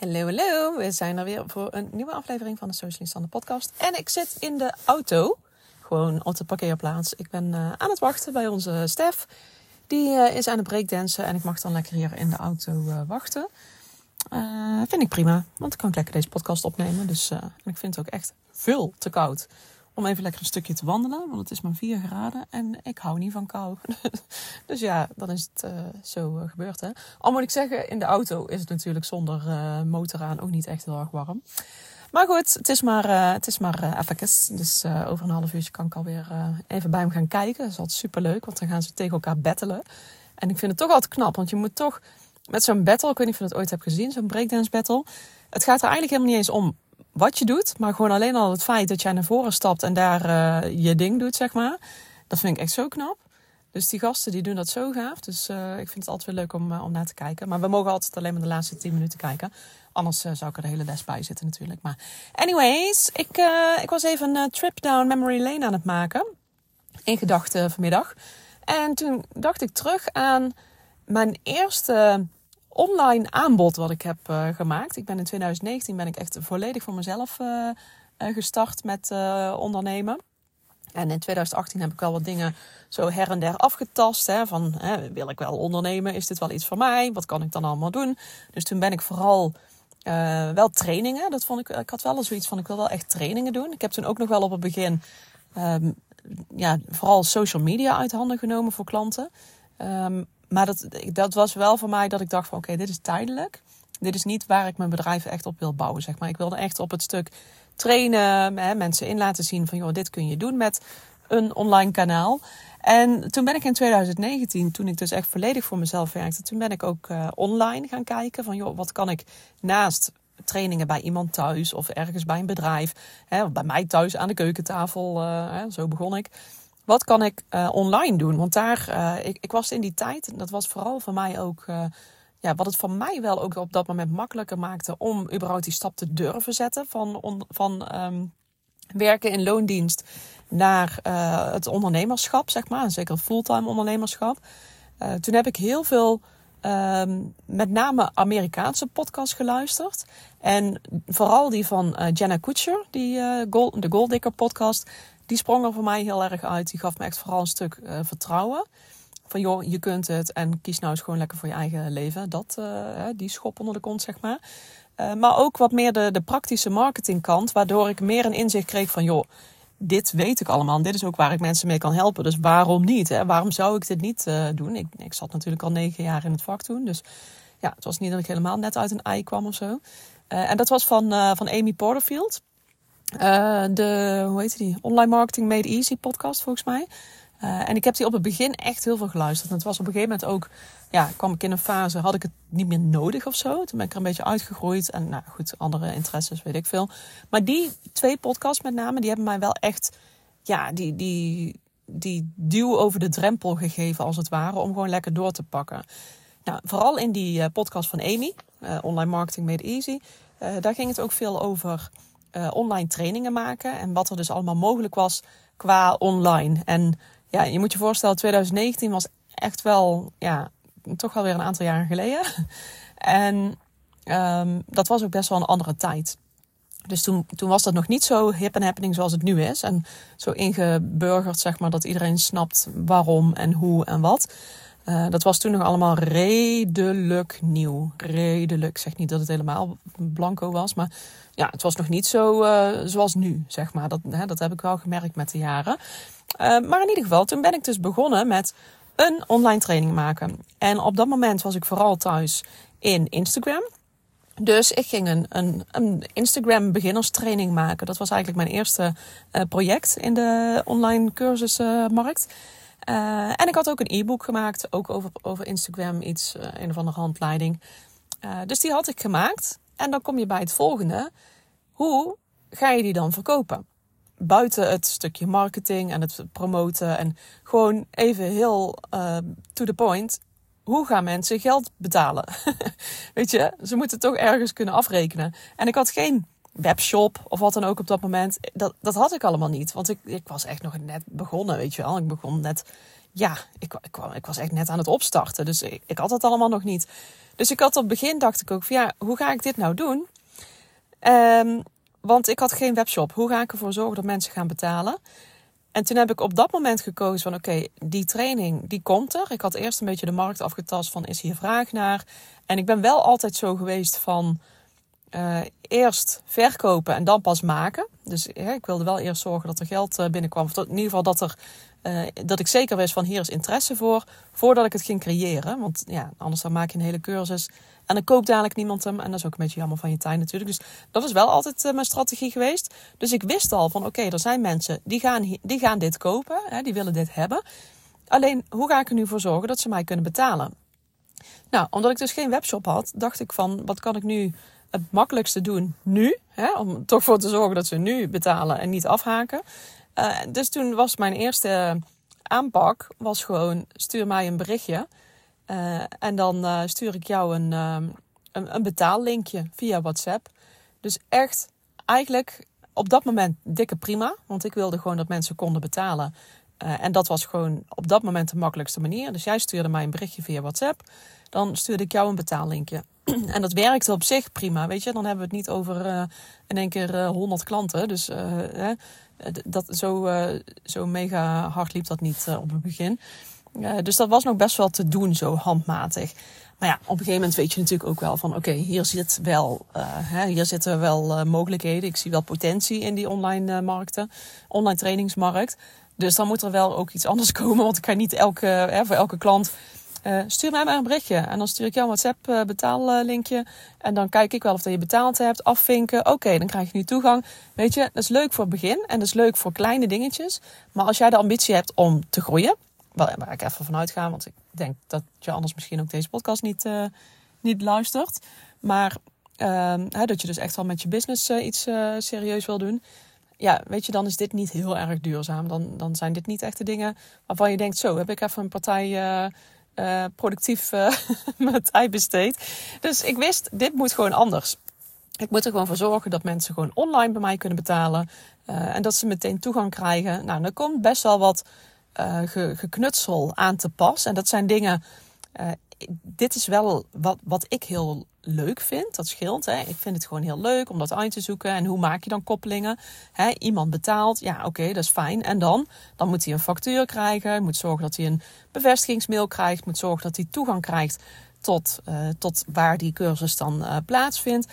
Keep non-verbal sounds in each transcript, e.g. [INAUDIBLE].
Hallo, hallo. We zijn er weer voor een nieuwe aflevering van de Socialist de podcast. En ik zit in de auto, gewoon op de parkeerplaats. Ik ben uh, aan het wachten bij onze Stef. Die uh, is aan het breakdansen en ik mag dan lekker hier in de auto uh, wachten. vind ik prima, want dan kan ik lekker deze podcast opnemen. Dus ik vind het ook echt veel te koud om even lekker een stukje te wandelen. Want het is maar 4 graden en ik hou niet van kou. [LAUGHS] dus ja, dan is het uh, zo uh, gebeurd. Hè. Al moet ik zeggen, in de auto is het natuurlijk zonder uh, motor aan ook niet echt heel erg warm. Maar goed, het is maar, het is maar even. Dus over een half uurtje kan ik alweer even bij hem gaan kijken. Dat is altijd super leuk, want dan gaan ze tegen elkaar battelen. En ik vind het toch altijd knap, want je moet toch met zo'n battle, ik weet niet of je dat ooit hebt gezien, zo'n breakdance battle. Het gaat er eigenlijk helemaal niet eens om wat je doet, maar gewoon alleen al het feit dat jij naar voren stapt en daar uh, je ding doet, zeg maar. Dat vind ik echt zo knap. Dus die gasten die doen dat zo gaaf. Dus uh, ik vind het altijd weer leuk om, uh, om naar te kijken. Maar we mogen altijd alleen maar de laatste 10 minuten kijken. Anders zou ik er de hele les bij zitten natuurlijk. Maar anyways, ik, ik was even een trip down memory lane aan het maken. In gedachten vanmiddag. En toen dacht ik terug aan mijn eerste online aanbod wat ik heb uh, gemaakt. Ik ben in 2019 ben ik echt volledig voor mezelf uh, gestart met ondernemen. En in 2018 heb ik wel wat dingen zo her en der afgetast. Hè, van hè, wil ik wel ondernemen? Is dit wel iets voor mij? Wat kan ik dan allemaal doen? Dus toen ben ik vooral wel trainingen. Dat vond ik, ik had wel zoiets van ik wil wel echt trainingen doen. Ik heb toen ook nog wel op het begin um, ja, vooral social media uit handen genomen voor klanten. Um, maar dat, dat was wel voor mij dat ik dacht van oké, dit is tijdelijk. Dit is niet waar ik mijn bedrijf echt op wil bouwen, zeg maar. Ik wilde echt op het stuk trainen, hè, mensen in laten zien van joh, dit kun je doen met een online kanaal. En toen ben ik in 2019, toen ik dus echt volledig voor mezelf werkte, toen ben ik ook uh, online gaan kijken van joh, wat kan ik naast trainingen bij iemand thuis of ergens bij een bedrijf, hè, bij mij thuis aan de keukentafel, uh, hè, zo begon ik wat kan ik uh, online doen? Want daar, uh, ik, ik was in die tijd, en dat was vooral voor mij ook, uh, ja, wat het voor mij wel ook op dat moment makkelijker maakte om überhaupt die stap te durven zetten van, van um, werken in loondienst naar het ondernemerschap, zeg maar, zeker fulltime ondernemerschap. toen heb ik heel veel, um, met name Amerikaanse podcasts geluisterd. En vooral die van Jenna Kutcher, die Gold, de Gold podcast die sprong er voor mij heel erg uit. Die gaf me echt vooral een stuk uh, vertrouwen. Van joh, je kunt het en kies nou eens gewoon lekker voor je eigen leven. Dat, uh, die schop onder de kont, zeg maar. Uh, maar ook wat meer de, de praktische marketingkant. Waardoor ik meer een inzicht kreeg van joh, dit weet ik allemaal. dit is ook waar ik mensen mee kan helpen. Dus waarom niet? Hè? Waarom zou ik dit niet doen? Ik, ik zat natuurlijk al negen jaar in het vak toen. Dus ja, het was niet dat ik helemaal net uit een ei kwam of zo. en dat was van, van Amy Porterfield. Uh, de, hoe heet die? Online Marketing Made Easy podcast volgens mij. Uh, en ik heb die op het begin echt heel veel geluisterd. En het was op een gegeven moment ook, ja, kwam ik in een fase, had ik het niet meer nodig of zo. Toen ben ik er een beetje uitgegroeid. En nou goed, andere interesses, weet ik veel. Maar die twee podcasts met name, die hebben mij wel echt, ja, die, die, die duw over de drempel gegeven als het ware. Om gewoon lekker door te pakken. Nou, vooral in die uh, podcast van Amy, Online Marketing Made Easy. daar ging het ook veel over uh, online trainingen maken. En wat er dus allemaal mogelijk was qua online. En ja, je moet je voorstellen, 2019 was echt wel, ja, toch wel weer een aantal jaren geleden. [LAUGHS] en um, dat was ook best wel een andere tijd. Dus toen, toen was dat nog niet zo hip en happening zoals het nu is. En zo ingeburgerd, zeg maar, dat iedereen snapt waarom en hoe en wat. Uh, dat was toen nog allemaal redelijk nieuw. Redelijk. Ik zeg niet dat het helemaal blanco was, maar ja, het was nog niet zo uh, zoals nu, zeg maar. Dat, hè, dat heb ik wel gemerkt met de jaren. Uh, maar in ieder geval, toen ben ik dus begonnen met een online training maken. En op dat moment was ik vooral thuis in Instagram. Dus ik ging een, een, een Instagram beginnerstraining maken. Dat was eigenlijk mijn eerste project in de online cursusmarkt. Uh, en ik had ook een e-book gemaakt, ook over, over Instagram, iets, uh, een of andere handleiding. Uh, dus die had ik gemaakt. En dan kom je bij het volgende. Hoe ga je die dan verkopen? Buiten het stukje marketing en het promoten en gewoon even heel to the point. Hoe gaan mensen geld betalen? [LAUGHS] Weet je, ze moeten toch ergens kunnen afrekenen. En ik had geen webshop of wat dan ook op dat moment. Dat, dat had ik allemaal niet. Want ik, ik was echt nog net begonnen, weet je wel. Ik begon net, ja, ik, ik, ik was echt net aan het opstarten. Dus ik, ik had het allemaal nog niet. Dus ik had op het begin dacht ik ook van ja, hoe ga ik dit nou doen? Um, want ik had geen webshop. Hoe ga ik ervoor zorgen dat mensen gaan betalen? En toen heb ik op dat moment gekozen van oké, die training die komt er. Ik had eerst een beetje de markt afgetast van is hier vraag naar. En ik ben wel altijd zo geweest van uh, eerst verkopen en dan pas maken. Dus ik wilde wel eerst zorgen dat er geld uh, binnenkwam. Of in ieder geval dat, er, uh, dat ik zeker wist van hier is interesse voor. Voordat ik het ging creëren. Want ja, anders dan maak je een hele cursus. En dan koopt dadelijk niemand hem. En dat is ook een beetje jammer van je tijd natuurlijk. Dus dat is wel altijd mijn strategie geweest. Dus ik wist al van oké, er zijn mensen die gaan, die gaan dit kopen. Hè, die willen dit hebben. Alleen, hoe ga ik er nu voor zorgen dat ze mij kunnen betalen? Nou, omdat ik dus geen webshop had, dacht ik van wat kan ik nu het makkelijkste doen nu. Hè, om toch voor te zorgen dat ze nu betalen en niet afhaken. Uh, dus toen was mijn eerste aanpak was gewoon stuur mij een berichtje. Uh, en dan uh, stuur ik jou een, een, een betaallinkje via WhatsApp. Dus echt eigenlijk op dat moment dikke prima. Want ik wilde gewoon dat mensen konden betalen. En dat was gewoon op dat moment de makkelijkste manier. Dus jij stuurde mij een berichtje via WhatsApp. Dan stuurde ik jou een betaallinkje. [CLEARS THROAT] en dat werkte op zich prima, weet je. Dan hebben we het niet over uh, in één keer uh, 100 klanten. Dus dat, zo, zo mega hard liep dat niet op het begin. dus dat was nog best wel te doen, zo handmatig. Maar ja, op een gegeven moment weet je natuurlijk ook wel van... oké, hier, zit wel, hè, hier zitten wel mogelijkheden. Ik zie wel potentie in die online markten. Online trainingsmarkt. Dus dan moet er wel ook iets anders [LAUGHS] komen. Want ik kan niet elke, hè, voor elke klant stuur mij maar een berichtje. En dan stuur ik jou een WhatsApp betaallinkje. En dan kijk ik wel of je betaald hebt. Afvinken. Oké, dan krijg je nu toegang. Weet je, dat is leuk voor het begin. En dat is leuk voor kleine dingetjes. Maar als jij de ambitie hebt om te groeien. Waar ik even vanuit ga. Want ik denk dat je anders misschien ook deze podcast niet, uh, niet luistert. Maar ehm, dat je dus echt wel met je business iets serieus wil doen ja, weet je, dan is dit niet heel erg duurzaam. Dan, dan zijn dit niet echt de dingen waarvan je denkt: zo heb ik even een partij productief [LAUGHS] mijn tijd besteed. Dus ik wist, dit moet gewoon anders. Ik moet er gewoon voor zorgen dat mensen gewoon online bij mij kunnen betalen. En dat ze meteen toegang krijgen. Nou, er komt best wel wat ge, geknutsel aan te pas. En dat zijn dingen. dit is wel wat, wat ik heel leuk vind. Dat scheelt. Hè. Ik vind het gewoon heel leuk om dat uit te zoeken. En hoe maak je dan koppelingen? Hè, iemand betaalt. Ja, oké, dat is fijn. En dan? Dan moet hij een factuur krijgen. Moet zorgen dat hij een bevestigingsmail krijgt. Moet zorgen dat hij toegang krijgt tot, uh, tot waar die cursus dan plaatsvindt.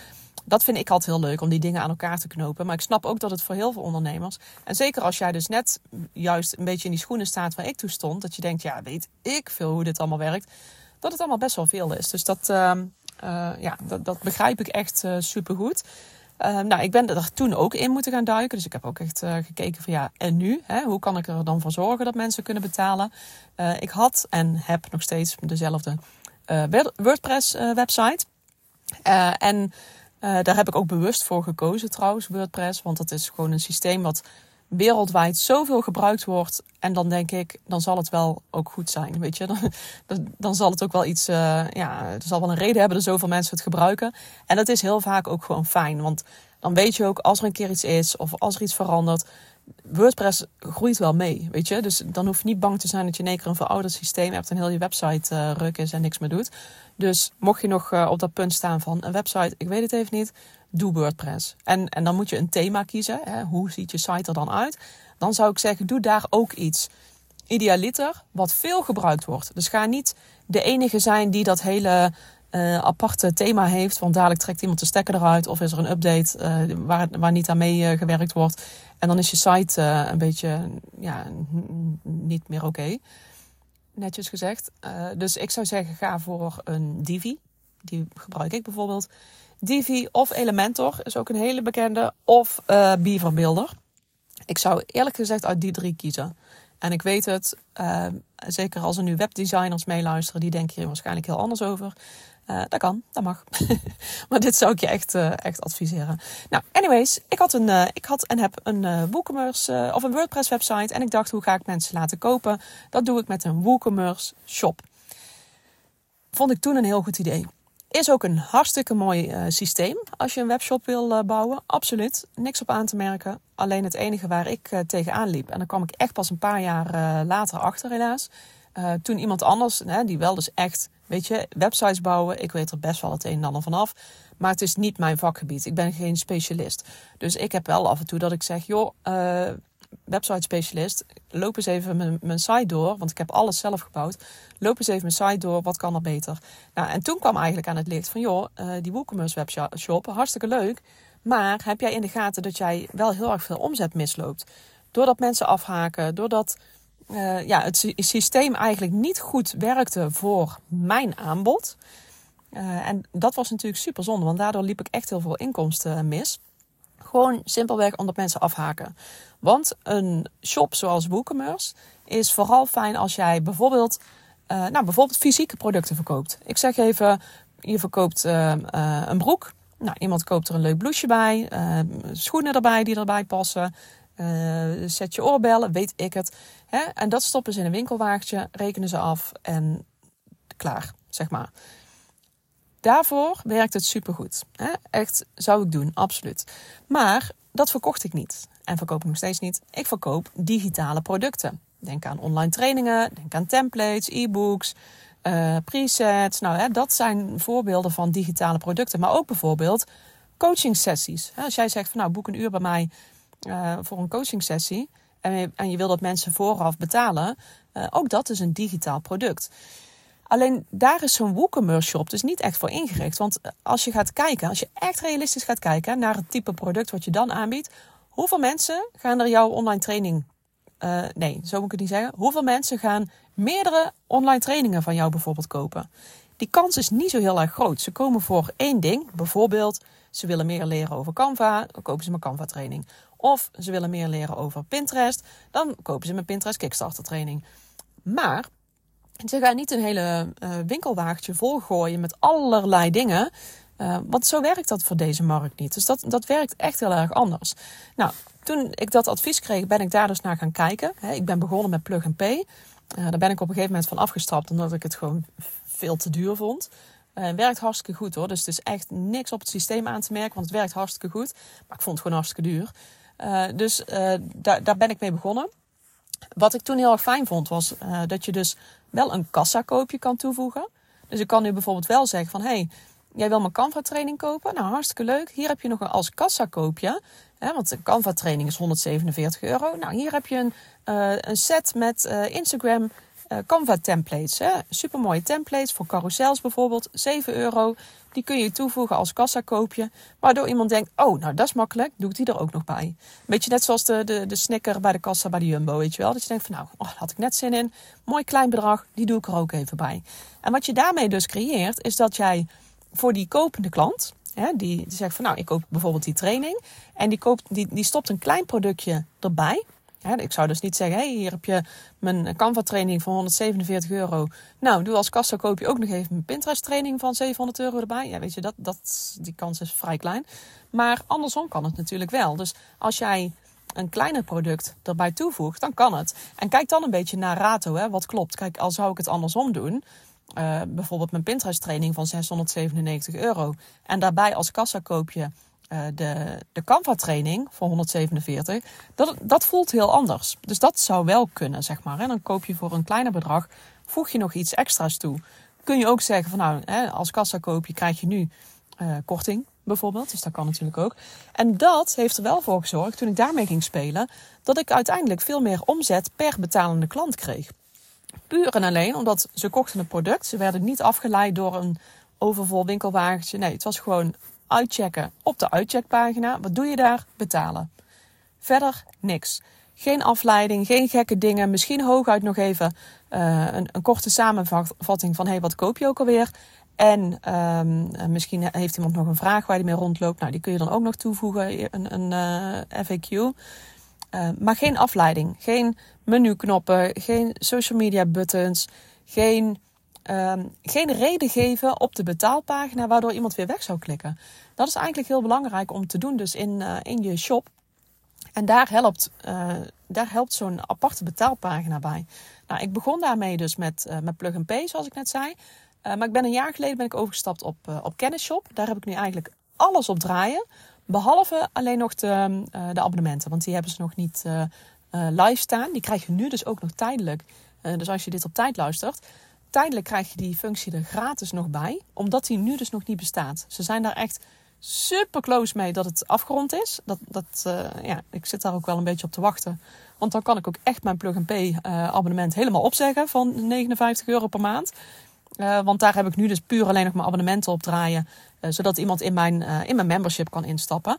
Dat vind ik altijd heel leuk om die dingen aan elkaar te knopen. Maar ik snap ook dat het voor heel veel ondernemers. En zeker als jij dus net juist een beetje in die schoenen staat waar ik toe stond. Dat je denkt, ja, weet ik veel hoe dit allemaal werkt. Dat het allemaal best wel veel is. Dus dat, uh, uh, ja, dat, dat, begrijp ik echt uh, supergoed. Uh, nou, ik ben er toen ook in moeten gaan duiken. Dus ik heb ook echt gekeken van ja, en nu? Hè? Hoe kan ik er dan voor zorgen dat mensen kunnen betalen? ik had en heb nog steeds dezelfde WordPress website. En daar heb ik ook bewust voor gekozen trouwens, WordPress. Want dat is gewoon een systeem wat wereldwijd zoveel gebruikt wordt. En dan denk ik, dan zal het wel ook goed zijn. Weet je, [LAUGHS] dan, dan zal het ook wel iets, uh, ja, er zal wel een reden hebben dat zoveel mensen het gebruiken. En dat is heel vaak ook gewoon fijn. Want dan weet je ook als er een keer iets is of als er iets verandert. WordPress groeit wel mee, weet je. Dus dan hoef je niet bang te zijn dat je in één keer een verouderd systeem hebt en heel je website uh, ruk is en niks meer doet. Dus mocht je nog uh, op dat punt staan van een website, ik weet het even niet, doe WordPress. En, en dan moet je een thema kiezen. Hè? Hoe ziet je site er dan uit? Dan zou ik zeggen, doe daar ook iets. Idealiter, wat veel gebruikt wordt. Dus ga niet de enige zijn die dat hele uh, aparte thema heeft. Want dadelijk trekt iemand de stekker eruit. Of is er een update uh, waar, waar niet aan mee uh, gewerkt wordt. En dan is je site een beetje ja, niet meer oké. Netjes gezegd. dus ik zou zeggen, ga voor een Divi. Die gebruik ik bijvoorbeeld. Divi of Elementor is ook een hele bekende. Of Beaver Ik zou eerlijk gezegd uit die drie kiezen. En ik weet het, zeker als er nu webdesigners meeluisteren, die denken hier waarschijnlijk heel anders over. Uh, dat kan, dat mag. [LAUGHS] maar dit zou ik je echt, uh, echt adviseren. Nou, anyways, ik had, een, uh, ik had en heb een WooCommerce of een WordPress website. En ik dacht, hoe ga ik mensen laten kopen? Dat doe ik met een WooCommerce shop. Vond ik toen een heel goed idee. Is ook een hartstikke mooi systeem als je een webshop wil bouwen. Absoluut, niks op aan te merken. Alleen het enige waar ik tegenaan liep, en daar kwam ik echt pas een paar jaar later achter helaas. toen iemand anders, die wel dus echt Weet je, websites bouwen, ik weet er best wel het een en ander vanaf. Maar het is niet mijn vakgebied. Ik ben geen specialist. Dus ik heb wel af en toe dat ik zeg, joh, uh, website specialist, loop eens even mijn, site door. Want ik heb alles zelf gebouwd. Loop eens even mijn site door, wat kan er beter? Nou, en toen kwam eigenlijk aan het licht van, joh, uh, die WooCommerce webshop, hartstikke leuk. Maar heb jij in de gaten dat jij wel heel erg veel omzet misloopt? Doordat mensen afhaken, doordat uh, ja, het systeem eigenlijk niet goed werkte voor mijn aanbod. Uh, en dat was natuurlijk super zonde, want daardoor liep ik echt heel veel inkomsten mis. Gewoon simpelweg omdat mensen afhaken. Want een shop zoals WooCommerce is vooral fijn als jij bijvoorbeeld, nou, bijvoorbeeld fysieke producten verkoopt. Ik zeg even, je verkoopt een broek. Nou, iemand koopt er een leuk blouseje bij, schoenen erbij die erbij passen. Uh, zet je oorbellen, weet ik het. Hè? En dat stoppen ze in een winkelwagentje, rekenen ze af en klaar, zeg maar. Daarvoor werkt het supergoed. Hè? Echt, zou ik doen, absoluut. Maar dat verkocht ik niet. En verkoop ik nog steeds niet. Ik verkoop digitale producten. Denk aan online trainingen, denk aan templates, e-books, uh, presets. Nou, hè, dat zijn voorbeelden van digitale producten. Maar ook bijvoorbeeld coaching sessies. Als jij zegt van nou, boek een uur bij mij uh, voor een coaching sessie. En je, en je wil dat mensen vooraf betalen. Uh, ook dat is een digitaal product. Alleen daar is zo'n WooCommerce shop dus niet echt voor ingericht. Want als je gaat kijken, als je echt realistisch gaat kijken naar het type product wat je dan aanbiedt. Hoeveel mensen gaan er jouw online training... Nee, zo moet ik het niet zeggen. Hoeveel mensen gaan meerdere online trainingen van jou bijvoorbeeld kopen? Die kans is niet zo heel erg groot. Ze komen voor één ding. Bijvoorbeeld, ze willen meer leren over Canva. Dan kopen ze mijn Canva training. Of ze willen meer leren over Pinterest. Dan kopen ze mijn Pinterest Kickstarter training. Maar ze gaan niet een hele uh, winkelwagentje volgooien met allerlei dingen. Uh, want zo werkt dat voor deze markt niet. Dus dat, dat werkt echt heel erg anders. Nou, toen ik dat advies kreeg, ben ik daar dus naar gaan kijken. ik ben begonnen met Plug and. Uh, daar ben ik op een gegeven moment van afgestapt, omdat ik het gewoon veel te duur vond. Het werkt hartstikke goed hoor. Dus het is echt niks op het systeem aan te merken, want het werkt hartstikke goed. Maar ik vond het gewoon hartstikke duur. Uh, dus uh, daar, daar ben ik mee begonnen. Wat ik toen heel erg fijn vond, was uh, dat je dus wel een kassakoopje kan toevoegen. Dus ik kan nu bijvoorbeeld wel zeggen van... hey, jij wil mijn Canva training kopen? Nou, hartstikke leuk. Hier heb je nog een als kassakoopje. Hè, want een Canva training is 147 euro. Nou, hier heb je een, een set met Instagram uh, Canva templates. Hè? Supermooie templates voor carousels bijvoorbeeld. 7 euro. Die kun je toevoegen als kassakoopje. Waardoor iemand denkt, oh, nou dat is makkelijk. Doe ik die er ook nog bij. Beetje net zoals de, de, de snicker bij de kassa bij de Jumbo, weet je wel. Dat je denkt van, nou, oh, had ik net zin in. Mooi klein bedrag, die doe ik er ook even bij. En wat je daarmee dus creëert, is dat jij voor die kopende klant... Hè, die, die zegt van, nou, ik koop bijvoorbeeld die training. En die, koopt, die, die stopt een klein productje erbij ik zou dus niet zeggen, hey, hier heb je mijn Canva training van 147 euro. Nou, doe als kassa koop je ook nog even mijn Pinterest training van 700 euro erbij. Ja, weet je, dat, dat, die kans is vrij klein. Maar andersom kan het natuurlijk wel. Dus als jij een kleiner product erbij toevoegt, dan kan het. En kijk dan een beetje naar rato, hè, wat klopt. Kijk, al zou ik het andersom doen... Uh, bijvoorbeeld mijn Pinterest training van 697 euro. En daarbij als kassa koop je uh, de, de Canva training voor 147, dat, dat voelt heel anders. Dus dat zou wel kunnen, zeg maar. En dan koop je voor een kleiner bedrag, voeg je nog iets extra's toe. Kun je ook zeggen van nou, hè, als kassa koop je, krijg je nu uh, korting bijvoorbeeld. Dus dat kan natuurlijk ook. En dat heeft er wel voor gezorgd, toen ik daarmee ging spelen, dat ik uiteindelijk veel meer omzet per betalende klant kreeg. Puur en alleen omdat ze kochten een product. Ze werden niet afgeleid door een overvol winkelwagentje. Nee, het was gewoon uitchecken op de uitcheckpagina. Wat doe je daar? Betalen. Verder niks. Geen afleiding, geen gekke dingen. Misschien hooguit nog even uh, een, een, korte samenvatting van hey, wat koop je ook alweer? En um, misschien heeft iemand nog een vraag waar hij mee rondloopt. Nou, die kun je dan ook nog toevoegen, een, een uh, FAQ. Uh, maar geen afleiding, geen menuknoppen, geen social media buttons, geen um, geen reden geven op de betaalpagina waardoor iemand weer weg zou klikken. Dat is eigenlijk heel belangrijk om te doen, dus in, uh, in je shop. En daar helpt, uh, daar helpt zo'n aparte betaalpagina bij. Nou, ik begon daarmee dus met, uh, met Plug and Pay, zoals ik net zei. maar ik ben een jaar geleden ben ik overgestapt op, op Kennisshop. Daar heb ik nu eigenlijk alles op draaien. Behalve alleen nog de, de abonnementen. Want die hebben ze nog niet live staan. Die krijg je nu dus ook nog tijdelijk. dus als je dit op tijd luistert, tijdelijk krijg je die functie er gratis nog bij, omdat die nu dus nog niet bestaat. Ze zijn daar echt super close mee dat het afgerond is. Dat, dat, uh, ja, ik zit daar ook wel een beetje op te wachten. Want dan kan ik ook echt mijn plug-and-pay uh, abonnement helemaal opzeggen van 59 euro per maand. Uh, want daar heb ik nu dus puur alleen nog mijn abonnementen op draaien. zodat iemand in mijn, in mijn membership kan instappen.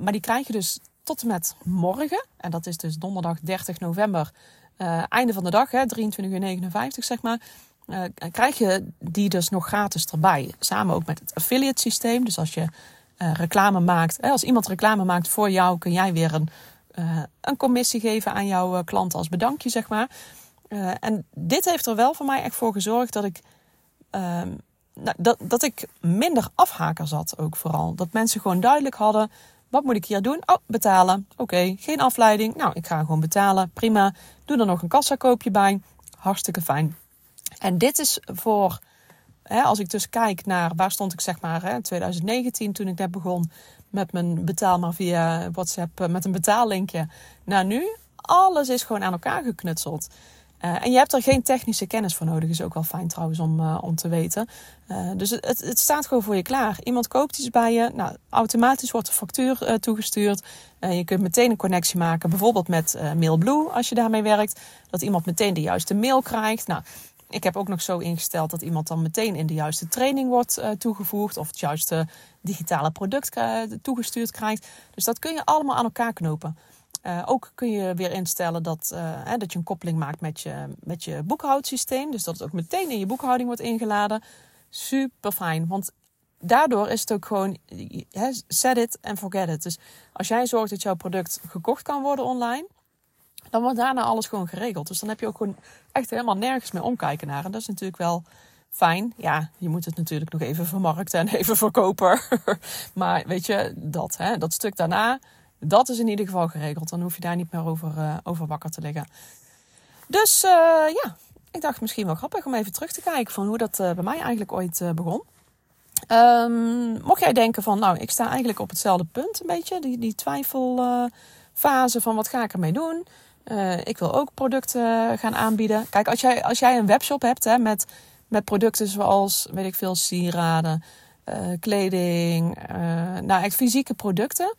maar die krijg je dus tot en met morgen. En dat is dus donderdag 30 november. Einde van de dag, hè, 23 uur 59 zeg maar uh, krijg je die dus nog gratis erbij. Samen ook met het affiliate systeem. Dus als je uh, reclame maakt, als iemand reclame maakt voor jou, kun jij weer een, een commissie geven aan jouw klanten als bedankje, zeg maar. en dit heeft er wel voor mij echt voor gezorgd dat ik, ehm, nou, dat, dat ik minder afhaker zat ook vooral. Dat mensen gewoon duidelijk hadden, wat moet ik hier doen? Oh, betalen. Oké, geen afleiding. Nou, ik ga gewoon betalen. Prima. Doe er nog een kassakoopje bij. Hartstikke fijn. En dit is voor, hè, als ik dus kijk naar waar stond ik zeg maar in 2019 toen ik net begon met mijn betaal maar via WhatsApp eh, met een betaallinkje naar nu. Alles is gewoon aan elkaar geknutseld. Uh, en je hebt er geen technische kennis voor nodig. Is ook wel fijn trouwens om, uh, om te weten. Uh, dus het, het, staat gewoon voor je klaar. Iemand koopt iets bij je. Nou, automatisch wordt de factuur toegestuurd. je kunt meteen een connectie maken. Bijvoorbeeld met MailBlue als je daarmee werkt. Dat iemand meteen de juiste mail krijgt. Nou, ik heb ook nog zo ingesteld dat iemand dan meteen in de juiste training wordt toegevoegd. Of het juiste digitale product toegestuurd krijgt. Dus dat kun je allemaal aan elkaar knopen. Uh, ook kun je weer instellen dat, hè, dat je een koppeling maakt met je, met je boekhoudsysteem. Dus dat het ook meteen in je boekhouding wordt ingeladen. Super fijn. Want daardoor is het ook gewoon hè, set it and forget it. Dus als jij zorgt dat jouw product gekocht kan worden online dan wordt daarna alles gewoon geregeld. Dus dan heb je ook gewoon echt helemaal nergens meer omkijken naar. En dat is natuurlijk wel fijn. Ja, je moet het natuurlijk nog even vermarkten en even verkopen. [LAUGHS] maar weet je, dat, hè, dat stuk daarna, dat is in ieder geval geregeld. Dan hoef je daar niet meer over, uh, over wakker te liggen. Dus uh, ja, ik dacht misschien wel grappig om even terug te kijken van hoe dat uh, bij mij eigenlijk ooit begon. Um, mocht jij denken van, nou, ik sta eigenlijk op hetzelfde punt een beetje. Die, die twijfelfase van wat ga ik ermee doen. Ik wil ook producten gaan aanbieden. Kijk, als jij, als jij een webshop hebt hè, met, met producten zoals, weet ik veel, sieraden, kleding, nou echt fysieke producten,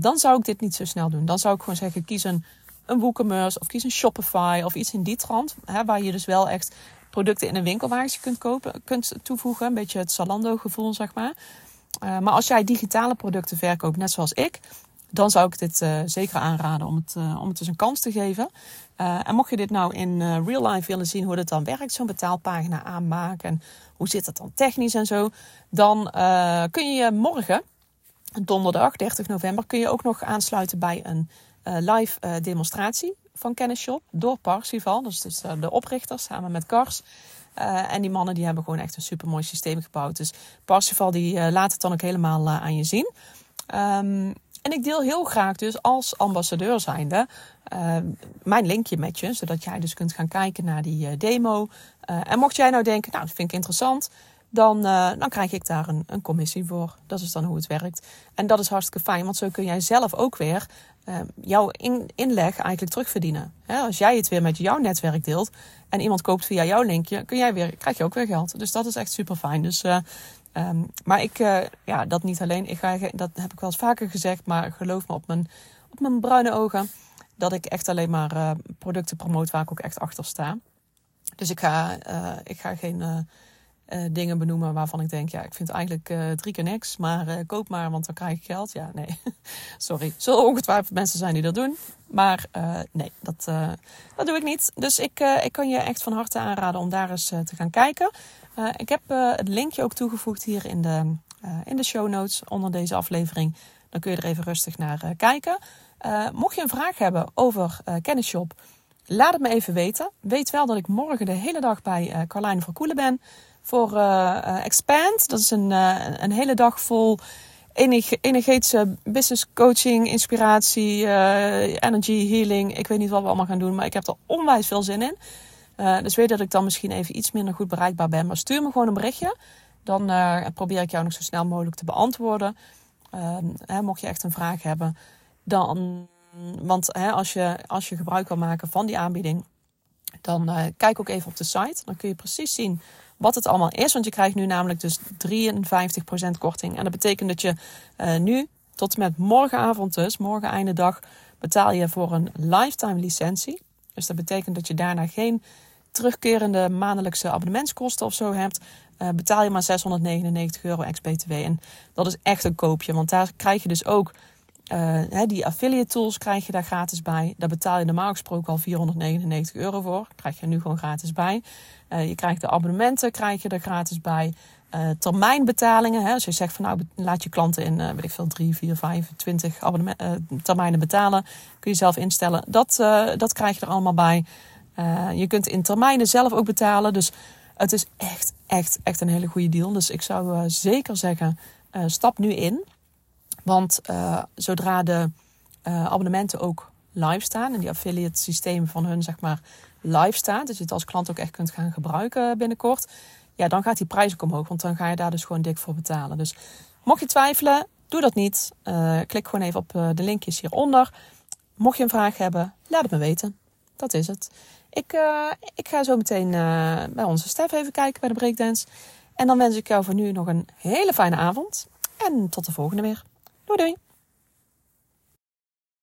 dan zou ik dit niet zo snel doen. Dan zou ik gewoon zeggen, kies een, een WooCommerce of kies een Shopify of iets in die trant. Hè, waar je dus wel echt producten in een winkelwagentje kunt kopen, kunt toevoegen. Een beetje het Zalando gevoel, zeg maar. maar als jij digitale producten verkoopt, net zoals ik, dan zou ik dit uh, zeker aanraden om het, uh, om het dus een kans te geven. En mocht je dit nou in real life willen zien hoe dit dan werkt, zo'n betaalpagina aanmaken en hoe zit het dan technisch en zo, dan kun je morgen, donderdag 30 november, kun je ook nog aansluiten bij een live demonstratie van Kennisshop door Parsifal. Dus, dus de oprichters samen met Kars. en die mannen die hebben gewoon echt een super mooi systeem gebouwd. Dus Parsifal die laat het dan ook helemaal aan je zien. Um, en ik deel heel graag dus als ambassadeur zijnde uh, mijn linkje met je. Zodat jij dus kunt gaan kijken naar die demo. En mocht jij nou denken, nou dat vind ik interessant. Dan, dan krijg ik daar een, een, commissie voor. Dat is dan hoe het werkt. En dat is hartstikke fijn. Want zo kun jij zelf ook weer jouw in, inleg eigenlijk terugverdienen. Als jij het weer met jouw netwerk deelt. En iemand koopt via jouw linkje. Kun jij weer, krijg je ook weer geld. Dus dat is echt super fijn. Dus Um, maar ik, ja, dat niet alleen. Ik ga, dat heb ik wel eens vaker gezegd, maar geloof me op mijn, op mijn bruine ogen. Dat ik echt alleen maar producten promoot waar ik ook echt achter sta. Dus ik ga, ik ga geen dingen benoemen waarvan ik denk, ja, ik vind eigenlijk drie keer niks. Maar koop maar, want dan krijg ik geld. Ja, nee. [LAUGHS] Sorry. Zullen ongetwijfeld mensen zijn die dat doen. Maar nee, dat, dat doe ik niet. Dus ik, ik kan je echt van harte aanraden om daar eens te gaan kijken. Ik heb het linkje ook toegevoegd hier in de, in de show notes onder deze aflevering. Dan kun je er even rustig naar kijken. mocht je een vraag hebben over Kennisshop, laat het me even weten. Weet wel dat ik morgen de hele dag bij Carlijn Verkoelen ben voor Expand. Dat is een, een hele dag vol energetische business coaching, inspiratie, energy healing. Ik weet niet wat we allemaal gaan doen, maar ik heb er onwijs veel zin in. Uh, dus weet dat ik dan misschien even iets minder goed bereikbaar ben. Maar stuur me gewoon een berichtje. Dan uh, probeer ik jou nog zo snel mogelijk te beantwoorden. Uh, hè, mocht je echt een vraag hebben. Dan, want hè, als, je, als je gebruik wil maken van die aanbieding. dan uh, kijk ook even op de site. Dan kun je precies zien wat het allemaal is. Want je krijgt nu namelijk dus 53% korting. En dat betekent dat je uh, nu tot en met morgenavond dus, morgen einde dag, betaal je voor een lifetime licentie. Dus dat betekent dat je daarna geen terugkerende maandelijkse abonnementskosten of zo hebt. Uh, betaal je maar 699 euro ex-BTW. En dat is echt een koopje, want daar krijg je dus ook uh, die affiliate tools krijg je daar gratis bij. Daar betaal je normaal gesproken al 499 euro voor. Krijg je nu gewoon gratis bij. Uh, je krijgt de abonnementen krijg je er gratis bij. Uh, termijnbetalingen. Hè, als je zegt van nou laat je klanten in weet ik veel 3, 4, 5, 20 termijnen betalen. Kun je zelf instellen. Dat, dat krijg je er allemaal bij. je kunt in termijnen zelf ook betalen. Dus het is echt, echt, echt een hele goede deal. Dus ik zou zeker zeggen stap nu in. Want uh, zodra de uh, abonnementen ook live staan en die affiliate systeem van hun zeg maar live staat, dus je het als klant ook echt kunt gaan gebruiken binnenkort, ja, dan gaat die prijs ook omhoog, want dan ga je daar dus gewoon dik voor betalen. Dus mocht je twijfelen, doe dat niet. Uh, klik gewoon even op de linkjes hieronder. Mocht je een vraag hebben, laat het me weten. Dat is het. Ik, ik ga zo meteen bij onze Stef even kijken bij de breakdance. En dan wens ik jou voor nu nog een hele fijne avond. En tot de volgende weer. Doei doei!